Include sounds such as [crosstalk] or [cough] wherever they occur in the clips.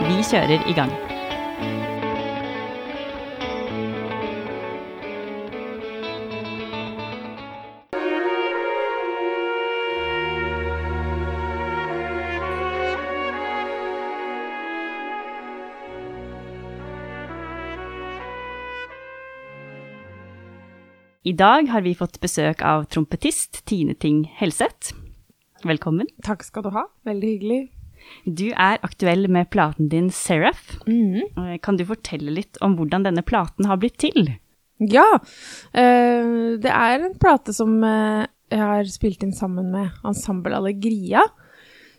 Vi kjører i gang. I dag har vi fått besøk av trompetist Tine Ting Helseth. Velkommen. Takk skal du ha. Veldig hyggelig. Du er aktuell med platen din Seraph. Mm. Kan du fortelle litt om hvordan denne platen har blitt til? Ja. eh, det er en plate som eh, jeg har spilt inn sammen med Ensemble Allegria.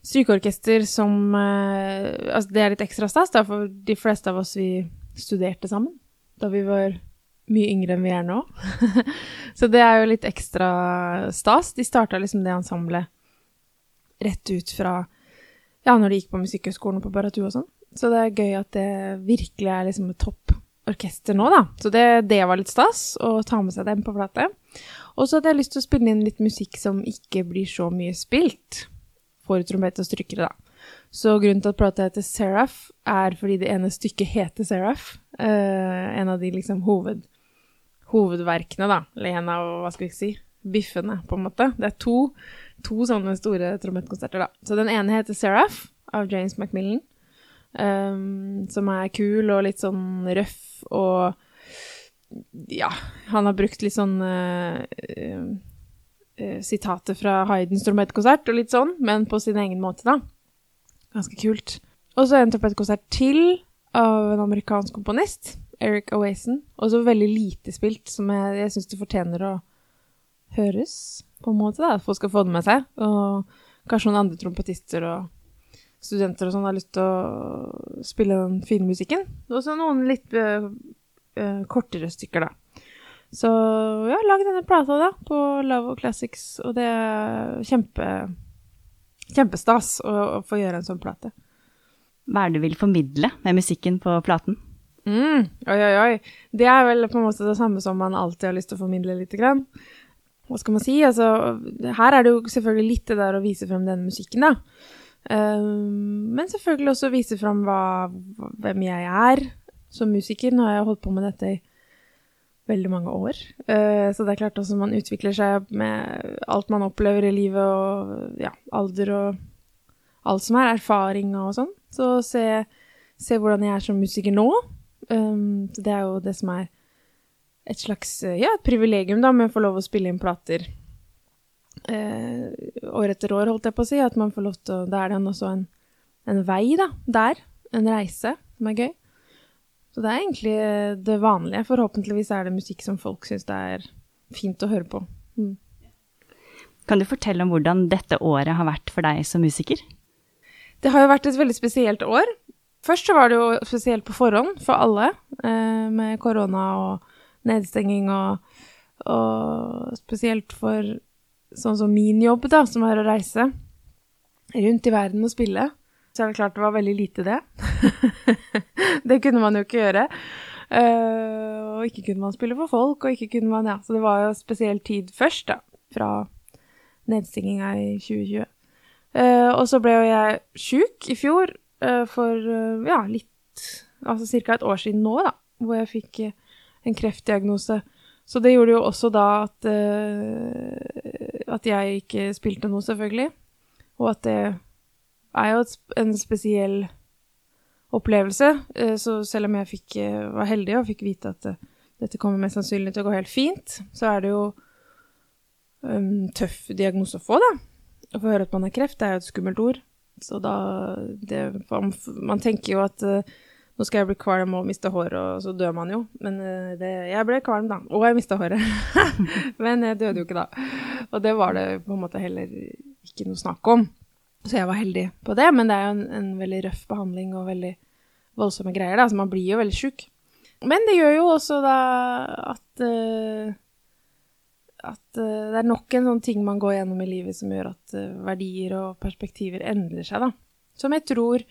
Strykeorkester som Altså, det er litt ekstra stas, da, for de fleste av oss vi studerte sammen da vi var mye yngre enn vi er nå. [laughs] Så det er jo litt ekstra stas. De starta liksom det ensemblet rett ut fra ja, når de gikk på Musikkhøgskolen og på Baratu og sånn. Så det er gøy at det virkelig er liksom et topp orkester nå, da. Så det, det var litt stas å ta med seg dem på plate. Og så hadde jeg lyst til å spille inn litt musikk som ikke blir så mye spilt for trompet og strykere, da. Så grunnen til at plata heter Seraph, er fordi det ene stykket heter Seraph. Eh, en av de liksom hoved, hovedverkene, da. Eller en av, hva skal vi si, biffene, på en måte. Det er to, to sånne store trompetkonserter, da. Så den ene heter Seraph, av James Macmillan. Um, som er kul og litt sånn røff og Ja, han har brukt litt sånn uh, sitater fra Haydns trompetkonsert og litt sånn, men på sin egen måte, da. Ganske kult. Og så en trompetkonsert til av en amerikansk komponist, Eric Owason. Også veldig lite spilt, som jeg, jeg syns det fortjener å høres, på en måte, da. At folk skal få det med seg. Og kanskje noen andre trompetister og studenter og sånn har lyst til å spille den fine musikken. Og så noen litt uh, uh, kortere stykker, da. Så ja, lag denne plata, da, på Love og Classics, og det er kjempe Kjempestas å, å få gjøre en sånn plate. Hva er det du vil formidle med musikken på platen? Mm, oi, oi, oi. Det er vel på en måte det samme som man alltid har lyst til å formidle lite grann. Hva skal man si? Altså, her er det jo selvfølgelig litt det der å vise frem den musikken, da. Um, men selvfølgelig også vise frem hva, hvem jeg er som musiker. Nå har jeg holdt på med dette i veldig mange år. Uh, så det er klart også man utvikler seg med alt man opplever i livet, og ja, alder og alt som er erfaring og sånn. Så se, se hvordan jeg er som musiker nå. Um, så det er jo det som er et slags ja, et privilegium da, med å få lov å spille inn plater eh, år etter år, holdt jeg på å si. At man får lov til å Da er det også en, en vei, da, der. En reise, som er gøy. Så det er egentlig det vanlige. Forhåpentligvis er det musikk som folk syns det er fint å høre på. Mm. Kan du fortelle om hvordan dette året har vært for deg som musiker? Det har jo vært et veldig spesielt år. Først så var det jo spesielt på forhånd for alle, eh, med korona og nedstenging og, og spesielt for sånn som min jobb, da, som er å reise rundt i verden og spille. Så er det klart det var veldig lite det. [laughs] det kunne man jo ikke gjøre. Uh, og ikke kunne man spille for folk, og ikke kunne man Ja, så det var jo spesiell tid først, da, fra nedstenginga i 2020. Uh, og så ble jo jeg sjuk i fjor uh, for ja, litt Altså ca. et år siden nå, da, hvor jeg fikk en kreftdiagnose. Så det gjorde jo også da at at jeg ikke spilte noe, selvfølgelig. Og at det er jo en spesiell opplevelse. Så selv om jeg fikk, var heldig og fikk vite at dette kommer mest sannsynlig til å gå helt fint, så er det jo um, tøff diagnose å få, da. Å få høre at man har kreft, det er jo et skummelt ord. Så da det, man, man, tenker jo at uh, nå skal jeg bli kvalm og miste håret, og så dør man jo. Men uh, det, jeg ble kvalm, da. Og jeg mista håret. [laughs] Men jeg døde jo ikke da. Og det var det på en måte heller ikke noe snakk om. Så jeg var heldig på det, men det er jo en, en veldig røff behandling og veldig voldsomme greier, da, så man blir jo veldig sjuk. Men det gjør jo også da at uh, at uh, det er nok en sånn ting man går gjennom i livet som gjør at uh, verdier og perspektiver endrer seg, da. Som jeg tror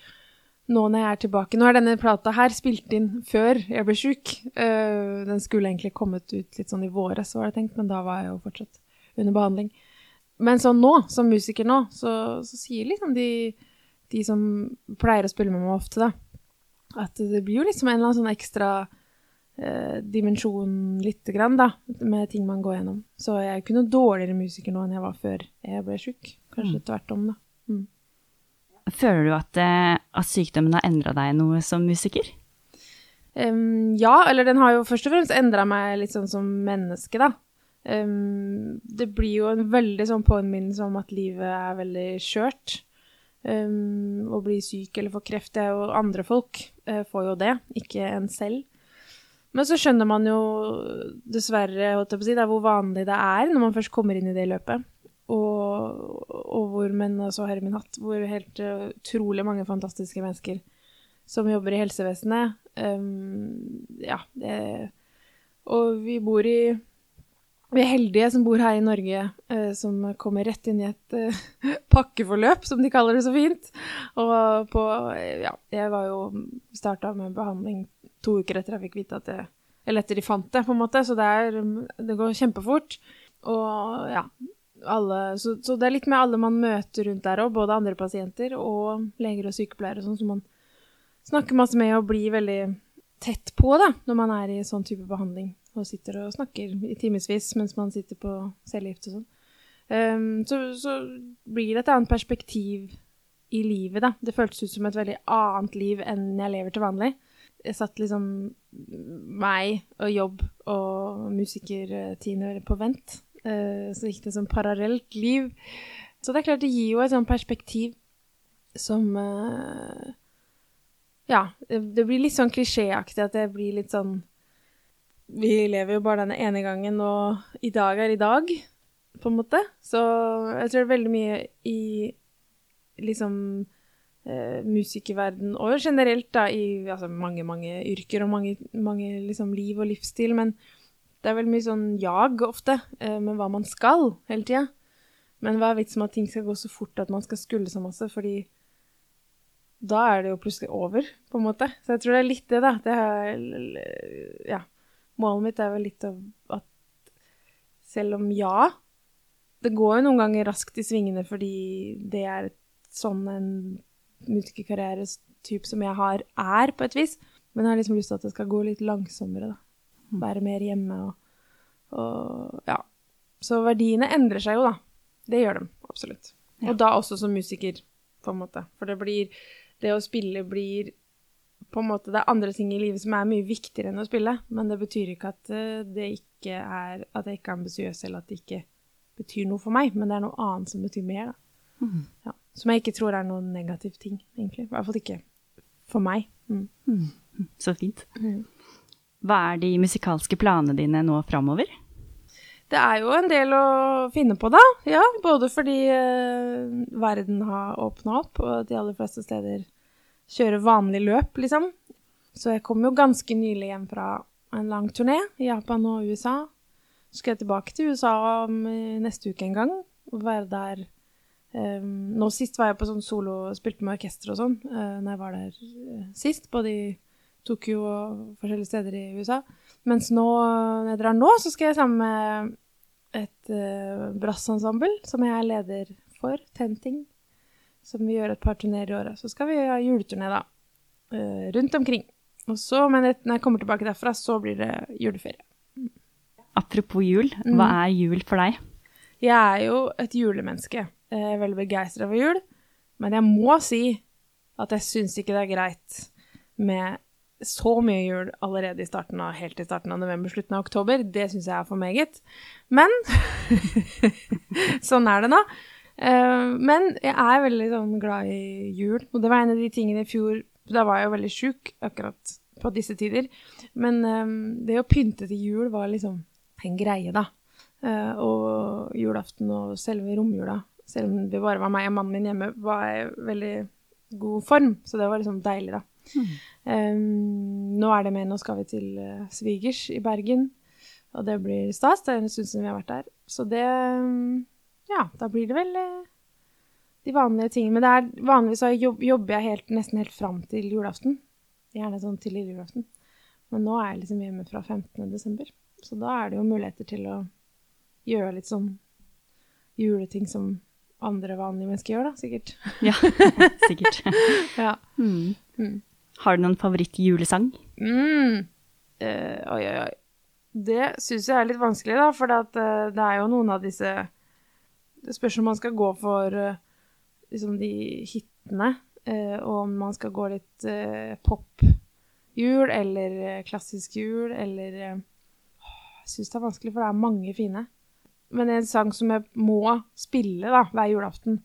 nå når jeg er tilbake Nå er denne plata her spilt inn før jeg ble sjuk. Uh, den skulle egentlig kommet ut litt sånn i våres, var det tenkt, men da var jeg jo fortsatt under behandling. Men sånn nå, som musiker nå, så, så sier liksom de, de, som pleier å spille med meg ofte, da, at det blir jo liksom en eller annen sånn ekstra uh, dimensjon lite grann, da, med ting man går gjennom. Så jeg er ikke noe dårligere musiker nå enn jeg var før jeg ble sjuk. Kanskje mm. tvert om, da. Mm. Føler du at, eh, at sykdommen har endra deg noe som musiker? Um, ja, eller den har jo først og fremst endra meg litt sånn som menneske, da. Um, det blir jo en veldig sånn påminnelse om at livet er veldig skjørt. Um, å bli syk eller få kreft, det er jo andre folk uh, får jo det, ikke en selv. Men så skjønner man jo dessverre si, hvor vanlig det er når man først kommer inn i det løpet og, og hvor, men så her i min hatt, hvor helt uh, utrolig mange fantastiske mennesker som jobber i helsevesenet. Um, ja, det Og vi bor i Vi er heldige som bor her i Norge, uh, som kommer rett inn i et uh, [laughs] pakkeforløp, som de kaller det så fint. Og på Ja, jeg var jo starta med behandling to uker etter jeg fikk vite at det Eller etter de fant det, på en måte. Så det, er, det går kjempefort. Og ja, alle, så, så, det er litt med alle man møter rundt der òg, både andre pasienter og leger og sykepleiere, sånn som man snakker masse med og blir veldig tett på da, når man er i sånn type behandling og sitter og snakker i timevis mens man sitter på cellegift og sånn. Um, så, så, blir det et annet perspektiv i livet, da. Det føltes ut som et veldig annet liv enn jeg lever til vanlig. Jeg satt liksom meg og jobb og musiker-Tine på vent så gikk det som parallelt liv. Så det er klart det gir jo et sånt perspektiv som uh, Ja, det, blir litt sånn klisjéaktig at det blir litt sånn Vi lever jo bare denne ene gangen, og i dag er i dag, på en måte. Så jeg tror det er veldig mye i liksom uh, musikerverden, og generelt da i altså, mange, mange yrker og mange, mange liksom, liv og livsstil, men det er veldig mye sånn jag ofte eh, med hva man skal hele tida. Men hva er vitsen med at ting skal gå så fort at man skal skulle så masse, fordi da er det jo plutselig over, på en måte. Så jeg tror det er litt det, da. Det er, ja. Målet mitt er vel litt av at selv om ja, det går jo noen ganger raskt i svingene fordi det er sånn en musikerkarriere-type som jeg har, er, på et vis. Men jeg har liksom lyst til at det skal gå litt langsommere, da være mer hjemme og, og, Ja. Så verdiene endrer seg jo, da. Det gjør de absolutt. Ja. Og da også som musiker, på en måte. For det blir Det å spille blir på en måte Det er andre ting i livet som er mye viktigere enn å spille, men det betyr ikke at eh, det ikke er At jeg ikke er ambisiøs, eller at det ikke betyr noe for meg, men det er noe annet som betyr mer, da. Mm. Ja. Som jeg ikke tror er noen negativ ting, egentlig. I hvert fall ikke for meg. Mm. Mm. Så fint. Mm. Hva er de musikalske planene dine nå framover? Det er jo en del å finne på, da. Ja, både fordi eh, verden har åpna opp, og de aller fleste steder kjører vanlig løp, liksom. Så jeg kom jo ganske nylig hjem fra en lang turné i Japan og USA. Så skal jeg tilbake til USA om eh, neste uke en gang og være der um, Nå sist var jeg på sånn solo, spilte med orkester og sånn, uh, når jeg var der sist, både i Tokyo og forskjellige steder i USA. Mens nå, når jeg drar nå, så skal jeg sammen med et uh, brassensemble som jeg er leder for, Tenting, som vi gjør et par turneer i året. Så skal vi ha juleturné, da. Uh, rundt omkring. Og så, men når jeg kommer tilbake derfra, så blir det juleferie. Apropos jul, hva mm. er jul for deg? Jeg er jo et julemenneske. Jeg er veldig begeistra for jul. Men jeg må si at jeg syns ikke det er greit med så mye jul allerede i starten av, helt i starten av november, slutten av oktober, det syns jeg er for meget. Men [laughs] sånn er det nå. Uh, men jeg er veldig sånn glad i jul, og det var en av de tingene i fjor Da var jeg jo veldig sjuk akkurat på disse tider. Men um, det å pynte til jul var liksom en greie, da. Uh, og julaften og selve romjula, selv om det bare var meg og mannen min hjemme, var jeg i veldig god form. Så det var liksom deilig, da. Um, nå er det med, nå skal vi til uh, svigers i Bergen, og det blir stas. Det er en stund siden vi har vært der. Så det um, Ja, da blir det vel uh, de vanlige tingene. Men det er, vanligvis så jobb, jobber jeg helt, nesten helt fram til julaften. Gjerne sånn til julaften. Men nå er jeg liksom hjemme fra 15. desember. Så da er det jo muligheter til å gjøre litt sånn juleting som andre vanlige mennesker gjør, da, sikkert. Ja, [laughs] sikkert. [laughs] ja. Mm. Mm. Har du noen favorittjulesang? Mm. Uh, oi, oi, oi. Det syns jeg er litt vanskelig, da, for det, at, eh, det er jo noen av disse Det spørs om man skal gå for eh, liksom de hitene, og om man skal gå litt uh, pop-jul eller klassisk jul, eller Jeg syns det er vanskelig, for det er mange fine. Men en sang som jeg må spille da, hver julaften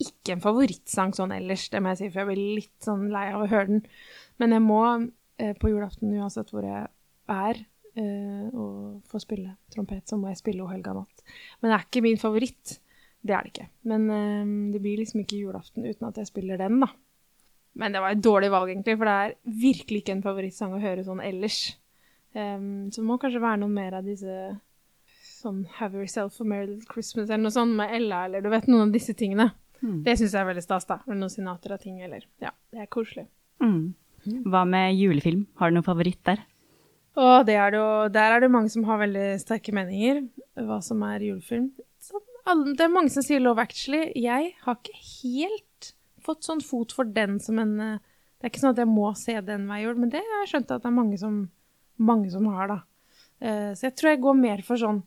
Ikke en favorittsang sånn ellers, det må jeg si, for jeg blir litt sånn lei av å høre den. Men jeg må eh, på julaften, uansett hvor jeg er, eh, og får spille trompet, så må jeg spille O helga natt. Men det er ikke min favoritt. Det er det ikke. Men eh, det blir liksom ikke julaften uten at jeg spiller den, da. Men det var et dårlig valg, egentlig, for det er virkelig ikke en favorittsang å høre sånn ellers. Um, så det må kanskje være noen mer av disse sånn Have Yourself a Merry Little Christmas eller noe sånt med Ella, eller du vet, noen av disse tingene. Mm. Det syns jeg er veldig stas, da. Eller noen Sinatra-ting, eller Ja, det er koselig. Mm. Hva med julefilm? Har du noen favoritt der? Og det er det jo, der er det mange som har veldig sterke meninger, hva som er julefilm. Så alle, det er mange som sier Love Actually. Jeg har ikke helt fått sånn fot for den som en eh, Det er ikke sånn at jeg må se den hver jul, men det har jeg skjønt at det er mange som, mange som har, da. Eh, så jeg tror jeg går mer for sånn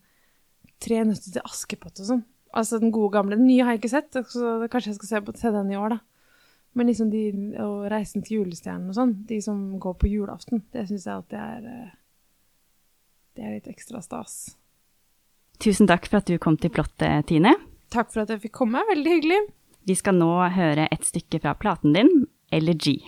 Tre nøtter til Askepott og sånn. Altså den gode gamle. Den nye har jeg ikke sett, så kanskje jeg skal se, på, se den i år, da. Men liksom de, og Reisen til julestjernen og sånn, de som går på julaften, det syns jeg alltid er eh, Det er litt ekstra stas. Tusen takk for at du kom til plottet, Tine. Takk for at jeg fikk komme. Veldig hyggelig. Vi skal nå høre et stykke fra platen din, Elegy.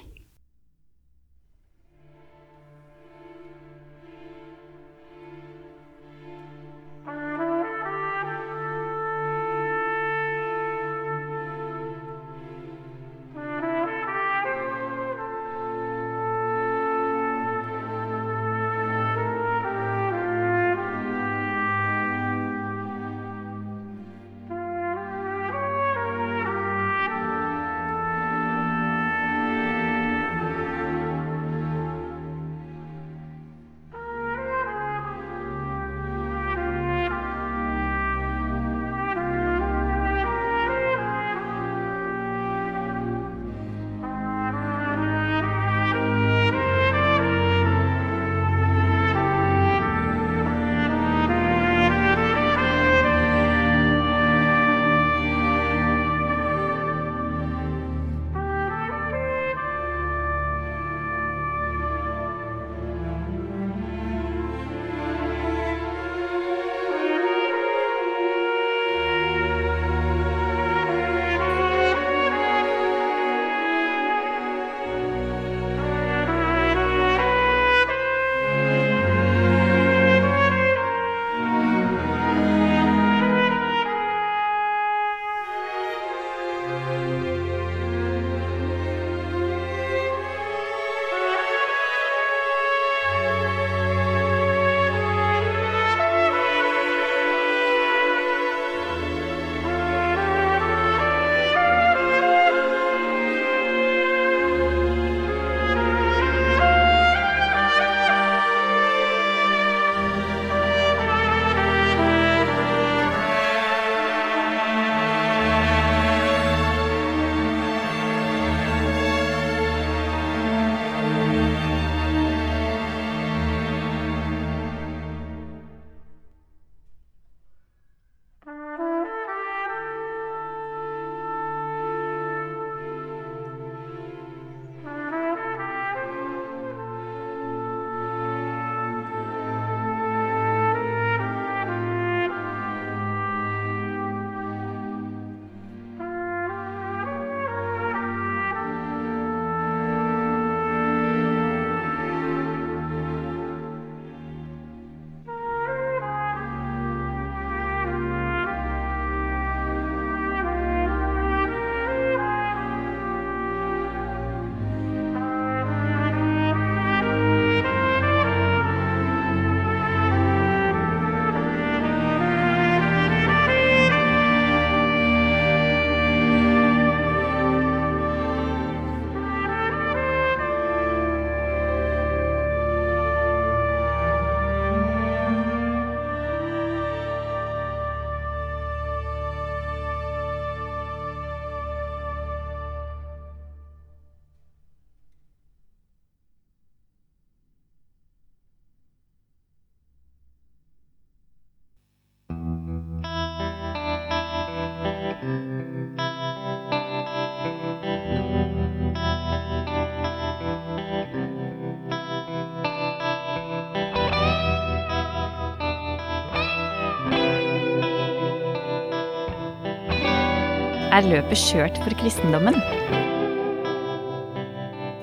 Er løpet skjørt for kristendommen?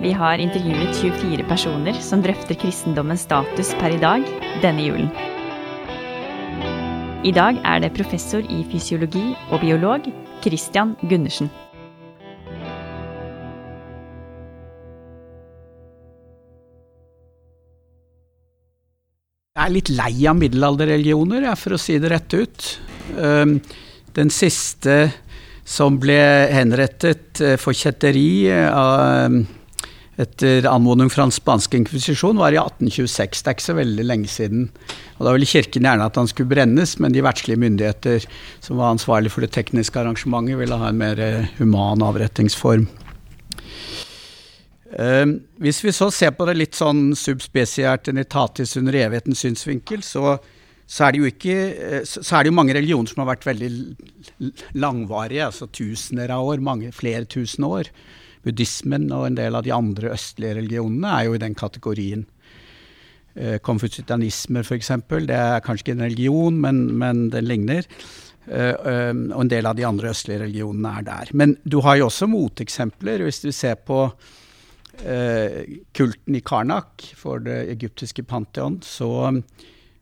Vi har intervjuet 24 personer som drøfter kristendommens status per i dag denne julen. I dag er det professor i fysiologi og biolog Christian Gundersen. Jeg er litt lei av middelalderreligioner, for å si det rett ut. Ehm, den siste som ble henrettet eh, for kjetteri ehm, etter anmodning fra den spanske inkvisisjon, var i 1826. Det er ikke så veldig lenge siden. Og Da ville kirken gjerne at han skulle brennes, men de verdslige myndigheter som var ansvarlig for det tekniske arrangementet, ville ha en mer eh, human avrettingsform. Hvis vi så ser på det litt sånn subspesiært enitatis under evighetens synsvinkel, så, så, er det jo ikke, eh, så, er det jo mange religioner som har vært veldig langvarige, altså tusener av år, mange, flere tusen år. Buddhismen og en del av de andre østlige religionene er jo i den kategorien. Uh, Konfusitanisme, f.eks., det er kanskje ikke en religion, men, men den ligner. Um, og en del av de andre østlige religionene er der. Men du har jo også moteksempler. Hvis du ser på eh, kulten i Karnak, for det egyptiske pantheon, så,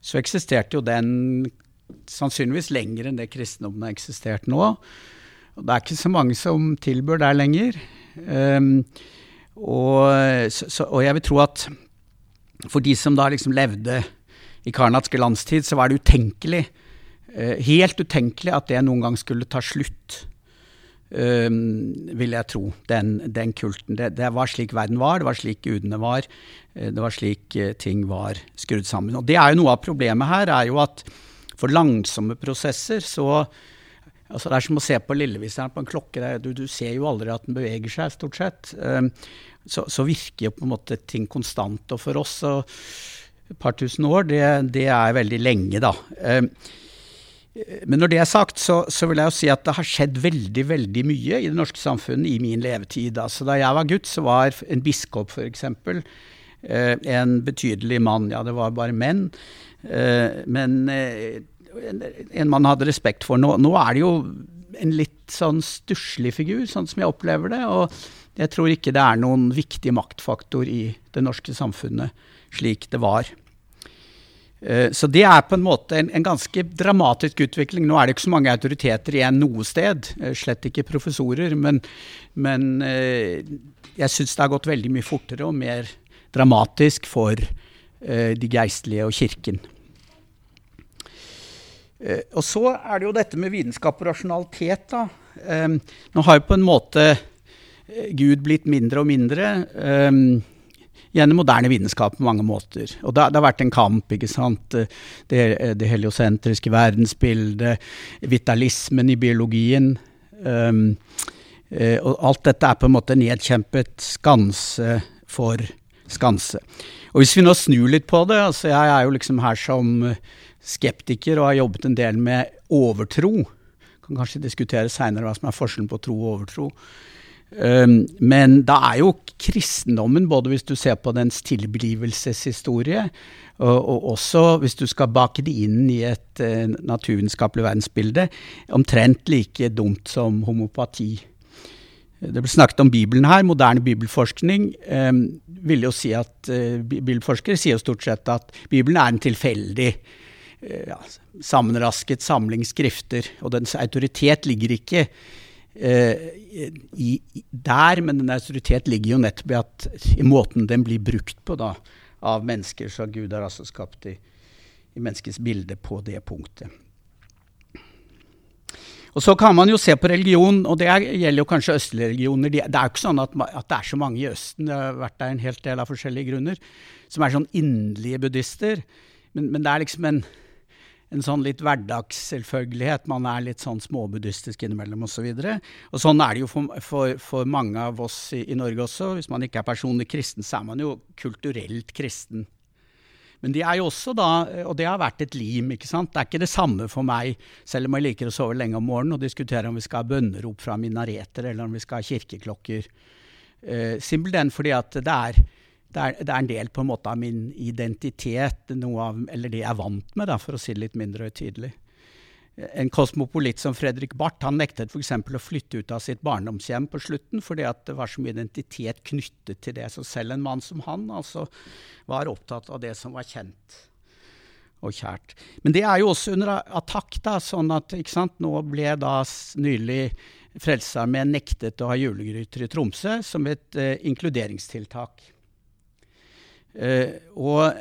så, eksisterte jo den sannsynligvis lenger enn det kristendommen har eksistert nå. Og det er ikke så mange som tilbør der lenger. Um, og, så, og, jeg vil tro at for de som da liksom levde i karnatske landstid, så var det utenkelig, uh, helt utenkelig at det noen gang skulle ta slutt. Um, vil jeg tro, den, den kulten. Det, det, var slik verden var, det var slik gudene var. Eh, det var slik uh, ting var skrudd sammen. Og det er jo Noe av problemet her er jo at for langsomme prosesser så altså Det er som å se på lilleviseren på en klokke. Du, du, ser jo aldri at den beveger seg, stort sett. Um, så, så, virker jo på en måte ting konstant. Og for oss så et par tusen år, det, det er veldig lenge, da. Men når det er sagt, så, så, vil jeg jo si at det har skjedd veldig veldig mye i det norske samfunnet i min levetid. Altså, da jeg var gutt, så var en biskop f.eks. Eh, en betydelig mann. Ja, det var bare menn. Eh, men eh, en, en man hadde respekt for. Nå, nå, er det jo en litt sånn stusslig figur, sånn som jeg opplever det. Og jeg tror ikke det er noen viktig maktfaktor i det norske samfunnet slik det var. Eh, så det er på en måte en, en, ganske dramatisk utvikling. Nå er det ikke så mange autoriteter igjen noe sted, eh, slett ikke professorer, men, men eh, jeg syns det har gått veldig mye fortere og mer dramatisk for de geistlige og kirken. Og så er det jo dette med vitenskap og rasjonalitet, da. Nå har jo på en måte Gud blitt mindre og mindre gjennom moderne vitenskap på mange måter. Og det, det har vært en kamp, ikke sant. Det, det heliosentriske verdensbildet, vitalismen i biologien. Um, og alt dette er på en måte nedkjempet skanse for skanse. Og hvis vi nå snur litt på det, altså jeg er jo liksom her som skeptiker og har jobbet en del med overtro. Kan kanskje diskutere seinere hva som er forskjellen på tro og overtro. Um, men da er jo kristendommen, både hvis du ser på dens tilblivelseshistorie, og, og også hvis du skal bake det inn i et uh, naturvitenskapelig verdensbilde, omtrent like dumt som homopati. Det ble snakket om Bibelen her. Moderne bibelforskning eh, vil jo si at eh, Bibelforskere sier jo stort sett at Bibelen er en tilfeldig eh, ja, sammenrasket samling skrifter, og dens autoritet ligger ikke Eh, i, der, men den autoritet ligger jo nettopp i, at, i måten den blir brukt på da, av mennesker. Så Gud har altså skapt i, i menneskets bilde på det punktet. Og Så kan man jo se på religion, og det gjelder jo kanskje østlige religioner. Det er jo ikke sånn at, at, det er så mange i Østen, det har vært der en helt del av forskjellige grunner, som er sånn inderlige buddhister. Men, men det er liksom en, en sånn litt hverdagsselvfølgelighet. Man er litt sånn småbuddhistisk innimellom osv. Og, så og sånn er det jo for, for, for mange av oss i, i, Norge også. Hvis man ikke er personlig kristen, så er man jo kulturelt kristen. Men de er jo også da, og det har vært et lim, ikke sant. Det er ikke det samme for meg, selv om jeg liker å sove lenge om morgenen og diskutere om vi skal ha bønnerop fra minareter eller om vi skal ha kirkeklokker. Uh, Simpelthen fordi at det er det er, det er, en del på en måte av min identitet, av, eller det jeg er vant med, da, for å si det litt mindre høytidelig. en kosmopolitt som Fredrik Barth han nektet f.eks. å flytte ut av sitt barndomshjem på slutten fordi det var så mye identitet knyttet til det. Så selv en mann som han altså, var opptatt av det som var kjent og kjært. Men det er jo også under attakk. da, sånn at sant, Nå ble da nylig Frelsesarmeen nektet å ha julegryter i Tromsø som et eh, inkluderingstiltak. Uh, og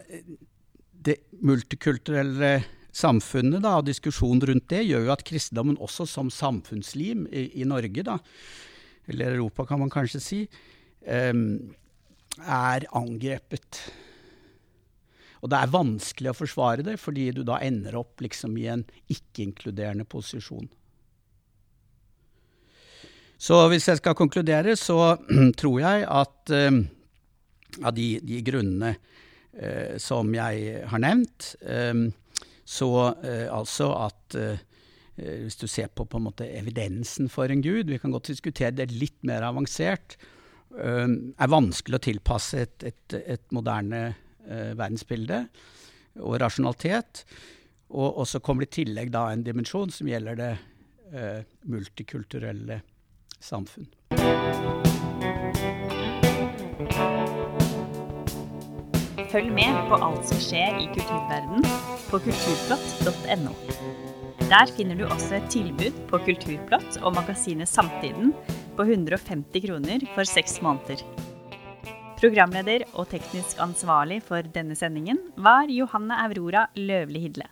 det multikulturelle samfunnet da, og diskusjonen rundt det gjør jo at kristendommen også som samfunnslim i, i Norge, da, eller Europa kan man kanskje si, um, er angrepet. Og det er vanskelig å forsvare det, fordi du da ender opp liksom i en ikke-inkluderende posisjon. Så hvis jeg skal konkludere, så [clears throat] tror jeg at um, av de, de grunnene eh, som jeg har nevnt, um, så uh, altså at uh, hvis du ser på, på måte, evidensen for en gud, vi kan godt diskutere det litt mer avansert, er vanskelig å tilpasse et, et, et moderne verdensbilde og rasjonalitet. Og, så kommer det i tillegg da en dimensjon som gjelder det multikulturelle samfunn. Følg med på alt som skjer i kulturverden på kulturplott.no. Der finner du også et tilbud på Kulturplott og magasinet Samtiden på 150 kroner for seks måneder. Programleder og teknisk ansvarlig for denne sendingen var Johanne Aurora Løvli Hidle.